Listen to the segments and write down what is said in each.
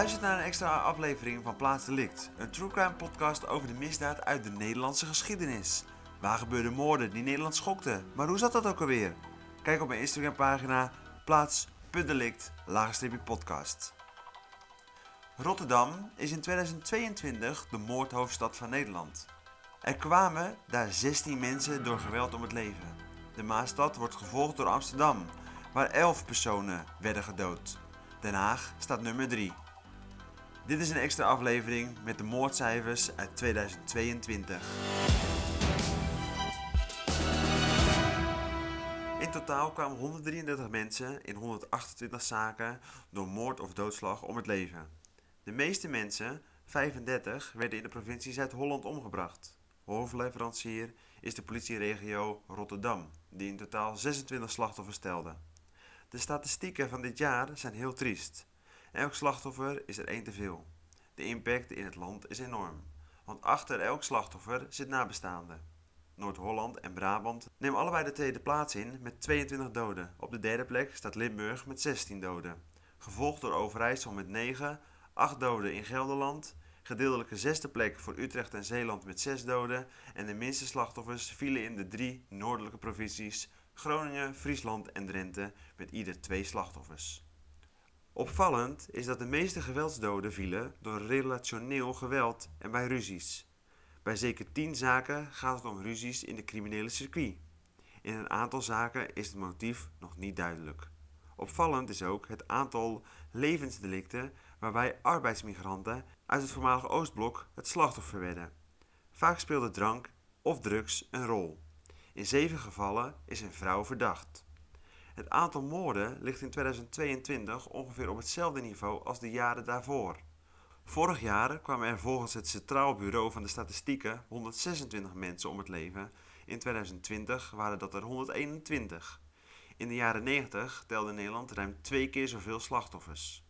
Je luistert naar een extra aflevering van Plaats Delict, een true crime podcast over de misdaad uit de Nederlandse geschiedenis. Waar gebeurden moorden die Nederland schokten, maar hoe zat dat ook alweer? Kijk op mijn Instagram pagina plaats.delict podcast. Rotterdam is in 2022 de moordhoofdstad van Nederland. Er kwamen daar 16 mensen door geweld om het leven. De Maastad wordt gevolgd door Amsterdam, waar 11 personen werden gedood. Den Haag staat nummer 3. Dit is een extra aflevering met de moordcijfers uit 2022. In totaal kwamen 133 mensen in 128 zaken door moord of doodslag om het leven. De meeste mensen, 35, werden in de provincie Zuid-Holland omgebracht. Hoofdleverancier is de politieregio Rotterdam, die in totaal 26 slachtoffers stelde. De statistieken van dit jaar zijn heel triest. Elk slachtoffer is er één te veel. De impact in het land is enorm, want achter elk slachtoffer zit nabestaande. Noord-Holland en Brabant nemen allebei de tweede plaats in met 22 doden. Op de derde plek staat Limburg met 16 doden. Gevolgd door Overijssel met 9, 8 doden in Gelderland, gedeeltelijke zesde plek voor Utrecht en Zeeland met 6 doden en de minste slachtoffers vielen in de drie noordelijke provincies Groningen, Friesland en Drenthe met ieder twee slachtoffers. Opvallend is dat de meeste geweldsdoden vielen door relationeel geweld en bij ruzies. Bij zeker 10 zaken gaat het om ruzies in de criminele circuit. In een aantal zaken is het motief nog niet duidelijk. Opvallend is ook het aantal levensdelicten waarbij arbeidsmigranten uit het voormalige Oostblok het slachtoffer werden. Vaak speelde drank of drugs een rol. In zeven gevallen is een vrouw verdacht. Het aantal moorden ligt in 2022 ongeveer op hetzelfde niveau als de jaren daarvoor. Vorig jaar kwamen er volgens het Centraal Bureau van de Statistieken 126 mensen om het leven. In 2020 waren dat er 121. In de jaren 90 telde Nederland ruim twee keer zoveel slachtoffers.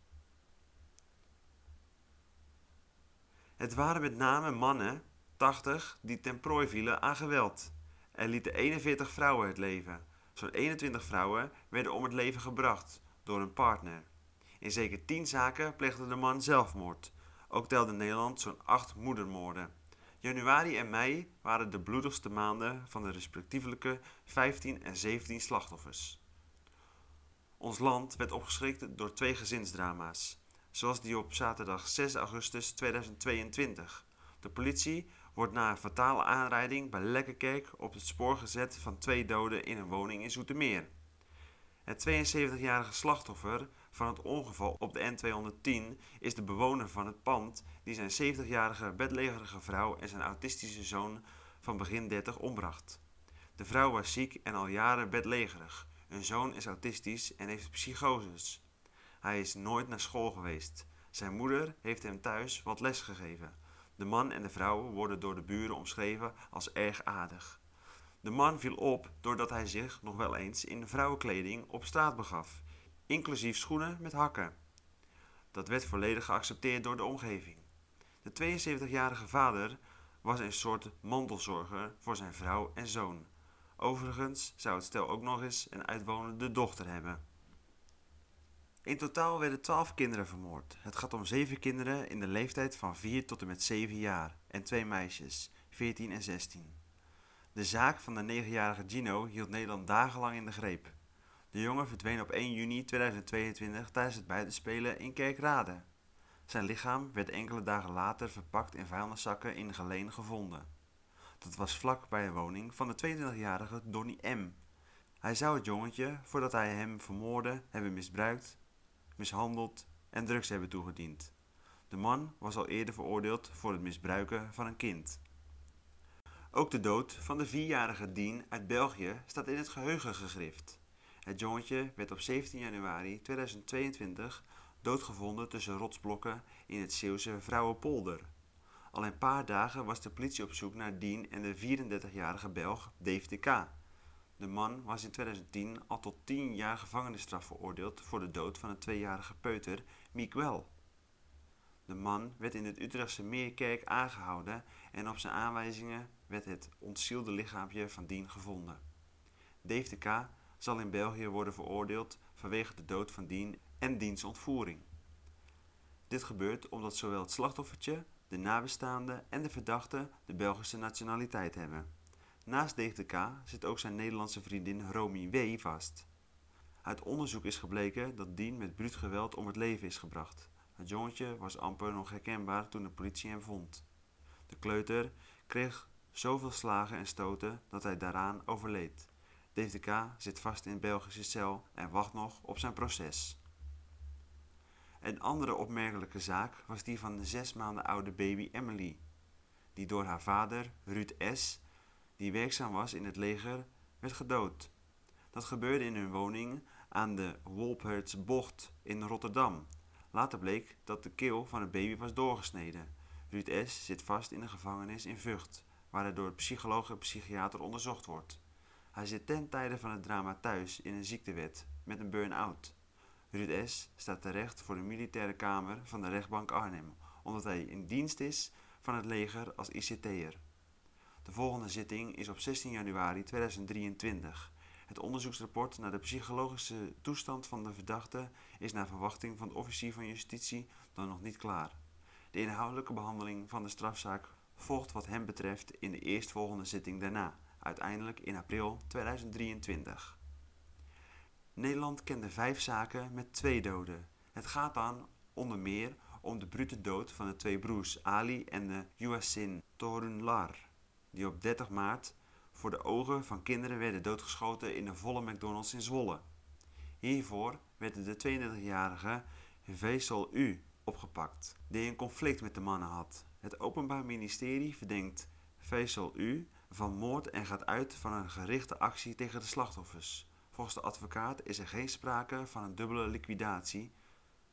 Het waren met name mannen, 80, die ten prooi vielen aan geweld. Er lieten 41 vrouwen het leven. Zo'n 21 vrouwen werden om het leven gebracht door een partner. In zeker 10 zaken pleegde de man zelfmoord. Ook telde Nederland zo'n 8 moedermoorden. Januari en mei waren de bloedigste maanden van de respectievelijke 15 en 17 slachtoffers. Ons land werd opgeschrikt door twee gezinsdrama's, zoals die op zaterdag 6 augustus 2022. De politie wordt na een fatale aanrijding bij Lekkerkerk op het spoor gezet van twee doden in een woning in Zoetermeer. Het 72-jarige slachtoffer van het ongeval op de N210 is de bewoner van het pand die zijn 70-jarige bedlegerige vrouw en zijn autistische zoon van begin 30 ombracht. De vrouw was ziek en al jaren bedlegerig. Hun zoon is autistisch en heeft psychoses. Hij is nooit naar school geweest. Zijn moeder heeft hem thuis wat les gegeven. De man en de vrouw worden door de buren omschreven als erg aardig. De man viel op doordat hij zich nog wel eens in vrouwenkleding op straat begaf, inclusief schoenen met hakken. Dat werd volledig geaccepteerd door de omgeving. De 72-jarige vader was een soort mantelzorger voor zijn vrouw en zoon. Overigens zou het stel ook nog eens een uitwonende dochter hebben. In totaal werden 12 kinderen vermoord. Het gaat om 7 kinderen in de leeftijd van 4 tot en met 7 jaar en twee meisjes, 14 en 16. De zaak van de 9-jarige Gino hield Nederland dagenlang in de greep. De jongen verdween op 1 juni 2022 tijdens het buitenspelen in Kerkrade. Zijn lichaam werd enkele dagen later verpakt in vuilniszakken in Geleen gevonden. Dat was vlak bij een woning van de 22-jarige Donny M. Hij zou het jongetje, voordat hij hem vermoordde, hebben misbruikt mishandeld en drugs hebben toegediend. De man was al eerder veroordeeld voor het misbruiken van een kind. Ook de dood van de vierjarige Dien uit België staat in het geheugen gegrift. Het jongetje werd op 17 januari 2022 doodgevonden tussen rotsblokken in het Zeeuwse Vrouwenpolder. Al een paar dagen was de politie op zoek naar Dien en de 34-jarige Belg Dave de K. De man was in 2010 al tot 10 jaar gevangenisstraf veroordeeld voor de dood van een tweejarige peuter, Miguel. De man werd in het Utrechtse Meerkerk aangehouden en op zijn aanwijzingen werd het ontzielde lichaampje van Dien gevonden. Dave de K. zal in België worden veroordeeld vanwege de dood van Dien en diens ontvoering. Dit gebeurt omdat zowel het slachtoffertje, de nabestaande en de verdachte de Belgische nationaliteit hebben. Naast DTK zit ook zijn Nederlandse vriendin Romy W. vast. Uit onderzoek is gebleken dat Dien met bruut geweld om het leven is gebracht. Het jongetje was amper nog herkenbaar toen de politie hem vond. De kleuter kreeg zoveel slagen en stoten dat hij daaraan overleed. DTK zit vast in Belgische cel en wacht nog op zijn proces. Een andere opmerkelijke zaak was die van de zes maanden oude baby Emily, die door haar vader, Ruud S., die werkzaam was in het leger, werd gedood. Dat gebeurde in hun woning aan de Wolpertsbocht in Rotterdam. Later bleek dat de keel van het baby was doorgesneden. Ruud S. zit vast in de gevangenis in Vught, waar hij door de psycholoog en psychiater onderzocht wordt. Hij zit ten tijde van het drama thuis in een ziektewet met een burn-out. Ruud S. staat terecht voor de militaire kamer van de rechtbank Arnhem, omdat hij in dienst is van het leger als ICT'er. De volgende zitting is op 16 januari 2023. Het onderzoeksrapport naar de psychologische toestand van de verdachte is naar verwachting van de officier van justitie dan nog niet klaar. De inhoudelijke behandeling van de strafzaak volgt wat hem betreft in de eerstvolgende zitting daarna, uiteindelijk in april 2023. Nederland kende vijf zaken met twee doden. Het gaat dan onder meer om de brute dood van de twee broers Ali en de Yuasin Torunlar, die op 30 maart voor de ogen van kinderen werden doodgeschoten in de volle McDonald's in Zwolle. Hiervoor werd de 32-jarige Veesel U opgepakt, die een conflict met de mannen had. Het Openbaar Ministerie verdenkt Veesel U van moord en gaat uit van een gerichte actie tegen de slachtoffers. Volgens de advocaat is er geen sprake van een dubbele liquidatie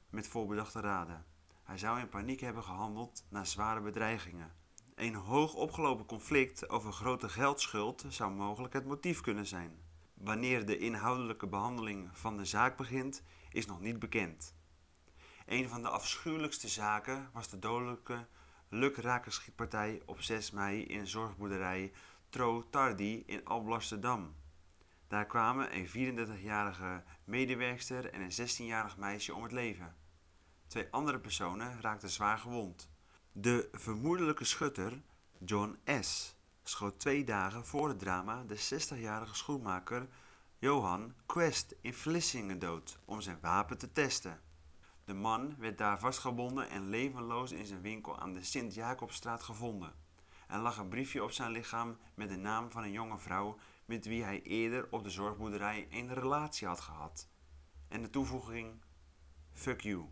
met voorbedachte raden. Hij zou in paniek hebben gehandeld na zware bedreigingen. Een hoog opgelopen conflict over grote geldschuld zou mogelijk het motief kunnen zijn. Wanneer de inhoudelijke behandeling van de zaak begint, is nog niet bekend. Een van de afschuwelijkste zaken was de dodelijke lukrakerschietpartij op 6 mei in zorgboerderij Tro Tardi in Alblasserdam. Daar kwamen een 34-jarige medewerkster en een 16-jarig meisje om het leven. Twee andere personen raakten zwaar gewond. De vermoedelijke schutter, John S., schoot twee dagen voor het drama de 60-jarige schoenmaker Johan Quest in Vlissingen dood om zijn wapen te testen. De man werd daar vastgebonden en levenloos in zijn winkel aan de Sint-Jacobstraat gevonden. Er lag een briefje op zijn lichaam met de naam van een jonge vrouw met wie hij eerder op de zorgboerderij een relatie had gehad. En de toevoeging: Fuck you.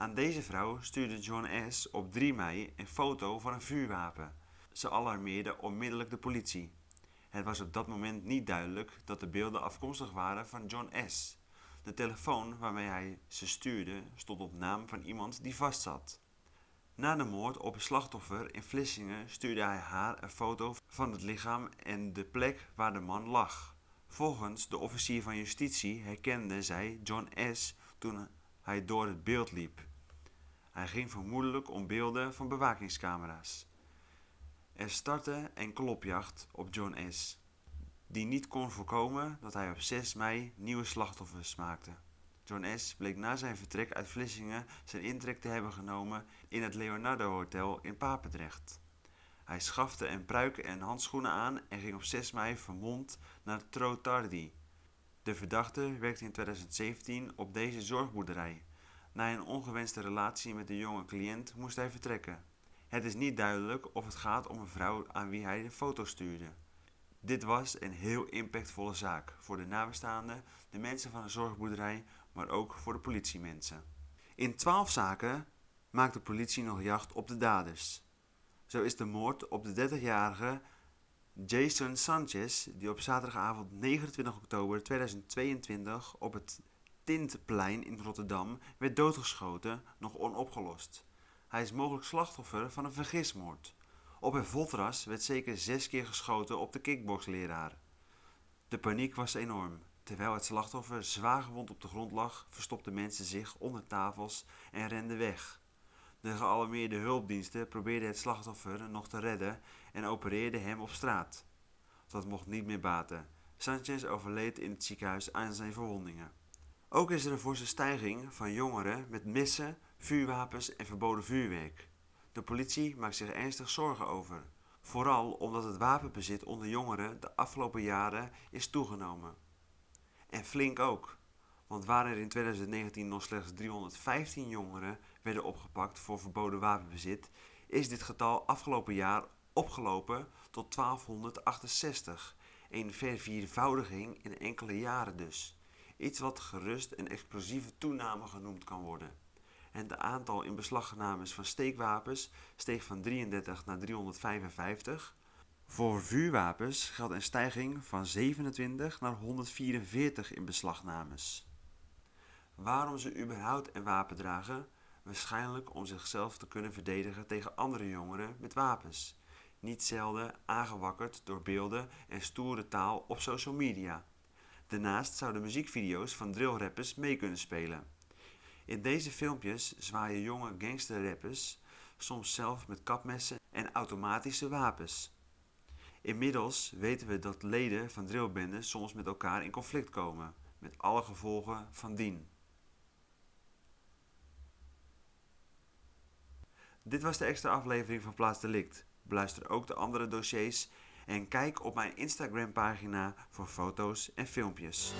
Aan deze vrouw stuurde John S. op 3 mei een foto van een vuurwapen. Ze alarmeerde onmiddellijk de politie. Het was op dat moment niet duidelijk dat de beelden afkomstig waren van John S. De telefoon waarmee hij ze stuurde stond op naam van iemand die vastzat. Na de moord op een slachtoffer in Vlissingen stuurde hij haar een foto van het lichaam en de plek waar de man lag. Volgens de officier van justitie herkende zij John S. toen hij door het beeld liep. Hij ging vermoedelijk om beelden van bewakingscamera's. Er startte een klopjacht op John S., die niet kon voorkomen dat hij op 6 mei nieuwe slachtoffers maakte. John S. bleek na zijn vertrek uit Vlissingen zijn intrek te hebben genomen in het Leonardo Hotel in Papendrecht. Hij schafte een pruik en handschoenen aan en ging op 6 mei vermomd naar Trotardi. De verdachte werkte in 2017 op deze zorgboerderij. Na een ongewenste relatie met de jonge cliënt moest hij vertrekken. Het is niet duidelijk of het gaat om een vrouw aan wie hij de foto stuurde. Dit was een heel impactvolle zaak voor de nabestaanden, de mensen van de zorgboerderij, maar ook voor de politiemensen. In twaalf zaken maakt de politie nog jacht op de daders. Zo is de moord op de 30-jarige Jason Sanchez, die op zaterdagavond 29 oktober 2022 op het Tintplein in Rotterdam werd doodgeschoten, nog onopgelost. Hij is mogelijk slachtoffer van een vergismoord. Op een voltras werd zeker zes keer geschoten op de kickboxleraar. De paniek was enorm. Terwijl het slachtoffer zwaar gewond op de grond lag, verstopten mensen zich onder tafels en renden weg. De gealarmeerde hulpdiensten probeerden het slachtoffer nog te redden en opereerden hem op straat. Dat mocht niet meer baten. Sanchez overleed in het ziekenhuis aan zijn verwondingen. Ook is er een forse stijging van jongeren met missen, vuurwapens en verboden vuurwerk. De politie maakt zich ernstig zorgen over. Vooral omdat het wapenbezit onder jongeren de afgelopen jaren is toegenomen. En flink ook. Want waar er in 2019 nog slechts 315 jongeren werden opgepakt voor verboden wapenbezit, is dit getal afgelopen jaar opgelopen tot 1268. Een verviervoudiging in enkele jaren dus. Iets wat gerust een explosieve toename genoemd kan worden. En het aantal inbeslagnames van steekwapens steeg van 33 naar 355. Voor vuurwapens geldt een stijging van 27 naar 144 inbeslagnames. Waarom ze überhaupt een wapen dragen? Waarschijnlijk om zichzelf te kunnen verdedigen tegen andere jongeren met wapens. Niet zelden aangewakkerd door beelden en stoere taal op social media. Daarnaast zouden muziekvideo's van drillrappers mee kunnen spelen. In deze filmpjes zwaaien jonge gangsterrappers soms zelf met kapmessen en automatische wapens. Inmiddels weten we dat leden van drillbenden soms met elkaar in conflict komen, met alle gevolgen van dien. Dit was de extra aflevering van Plaats Delict. Beluister ook de andere dossiers en kijk op mijn Instagram pagina voor foto's en filmpjes.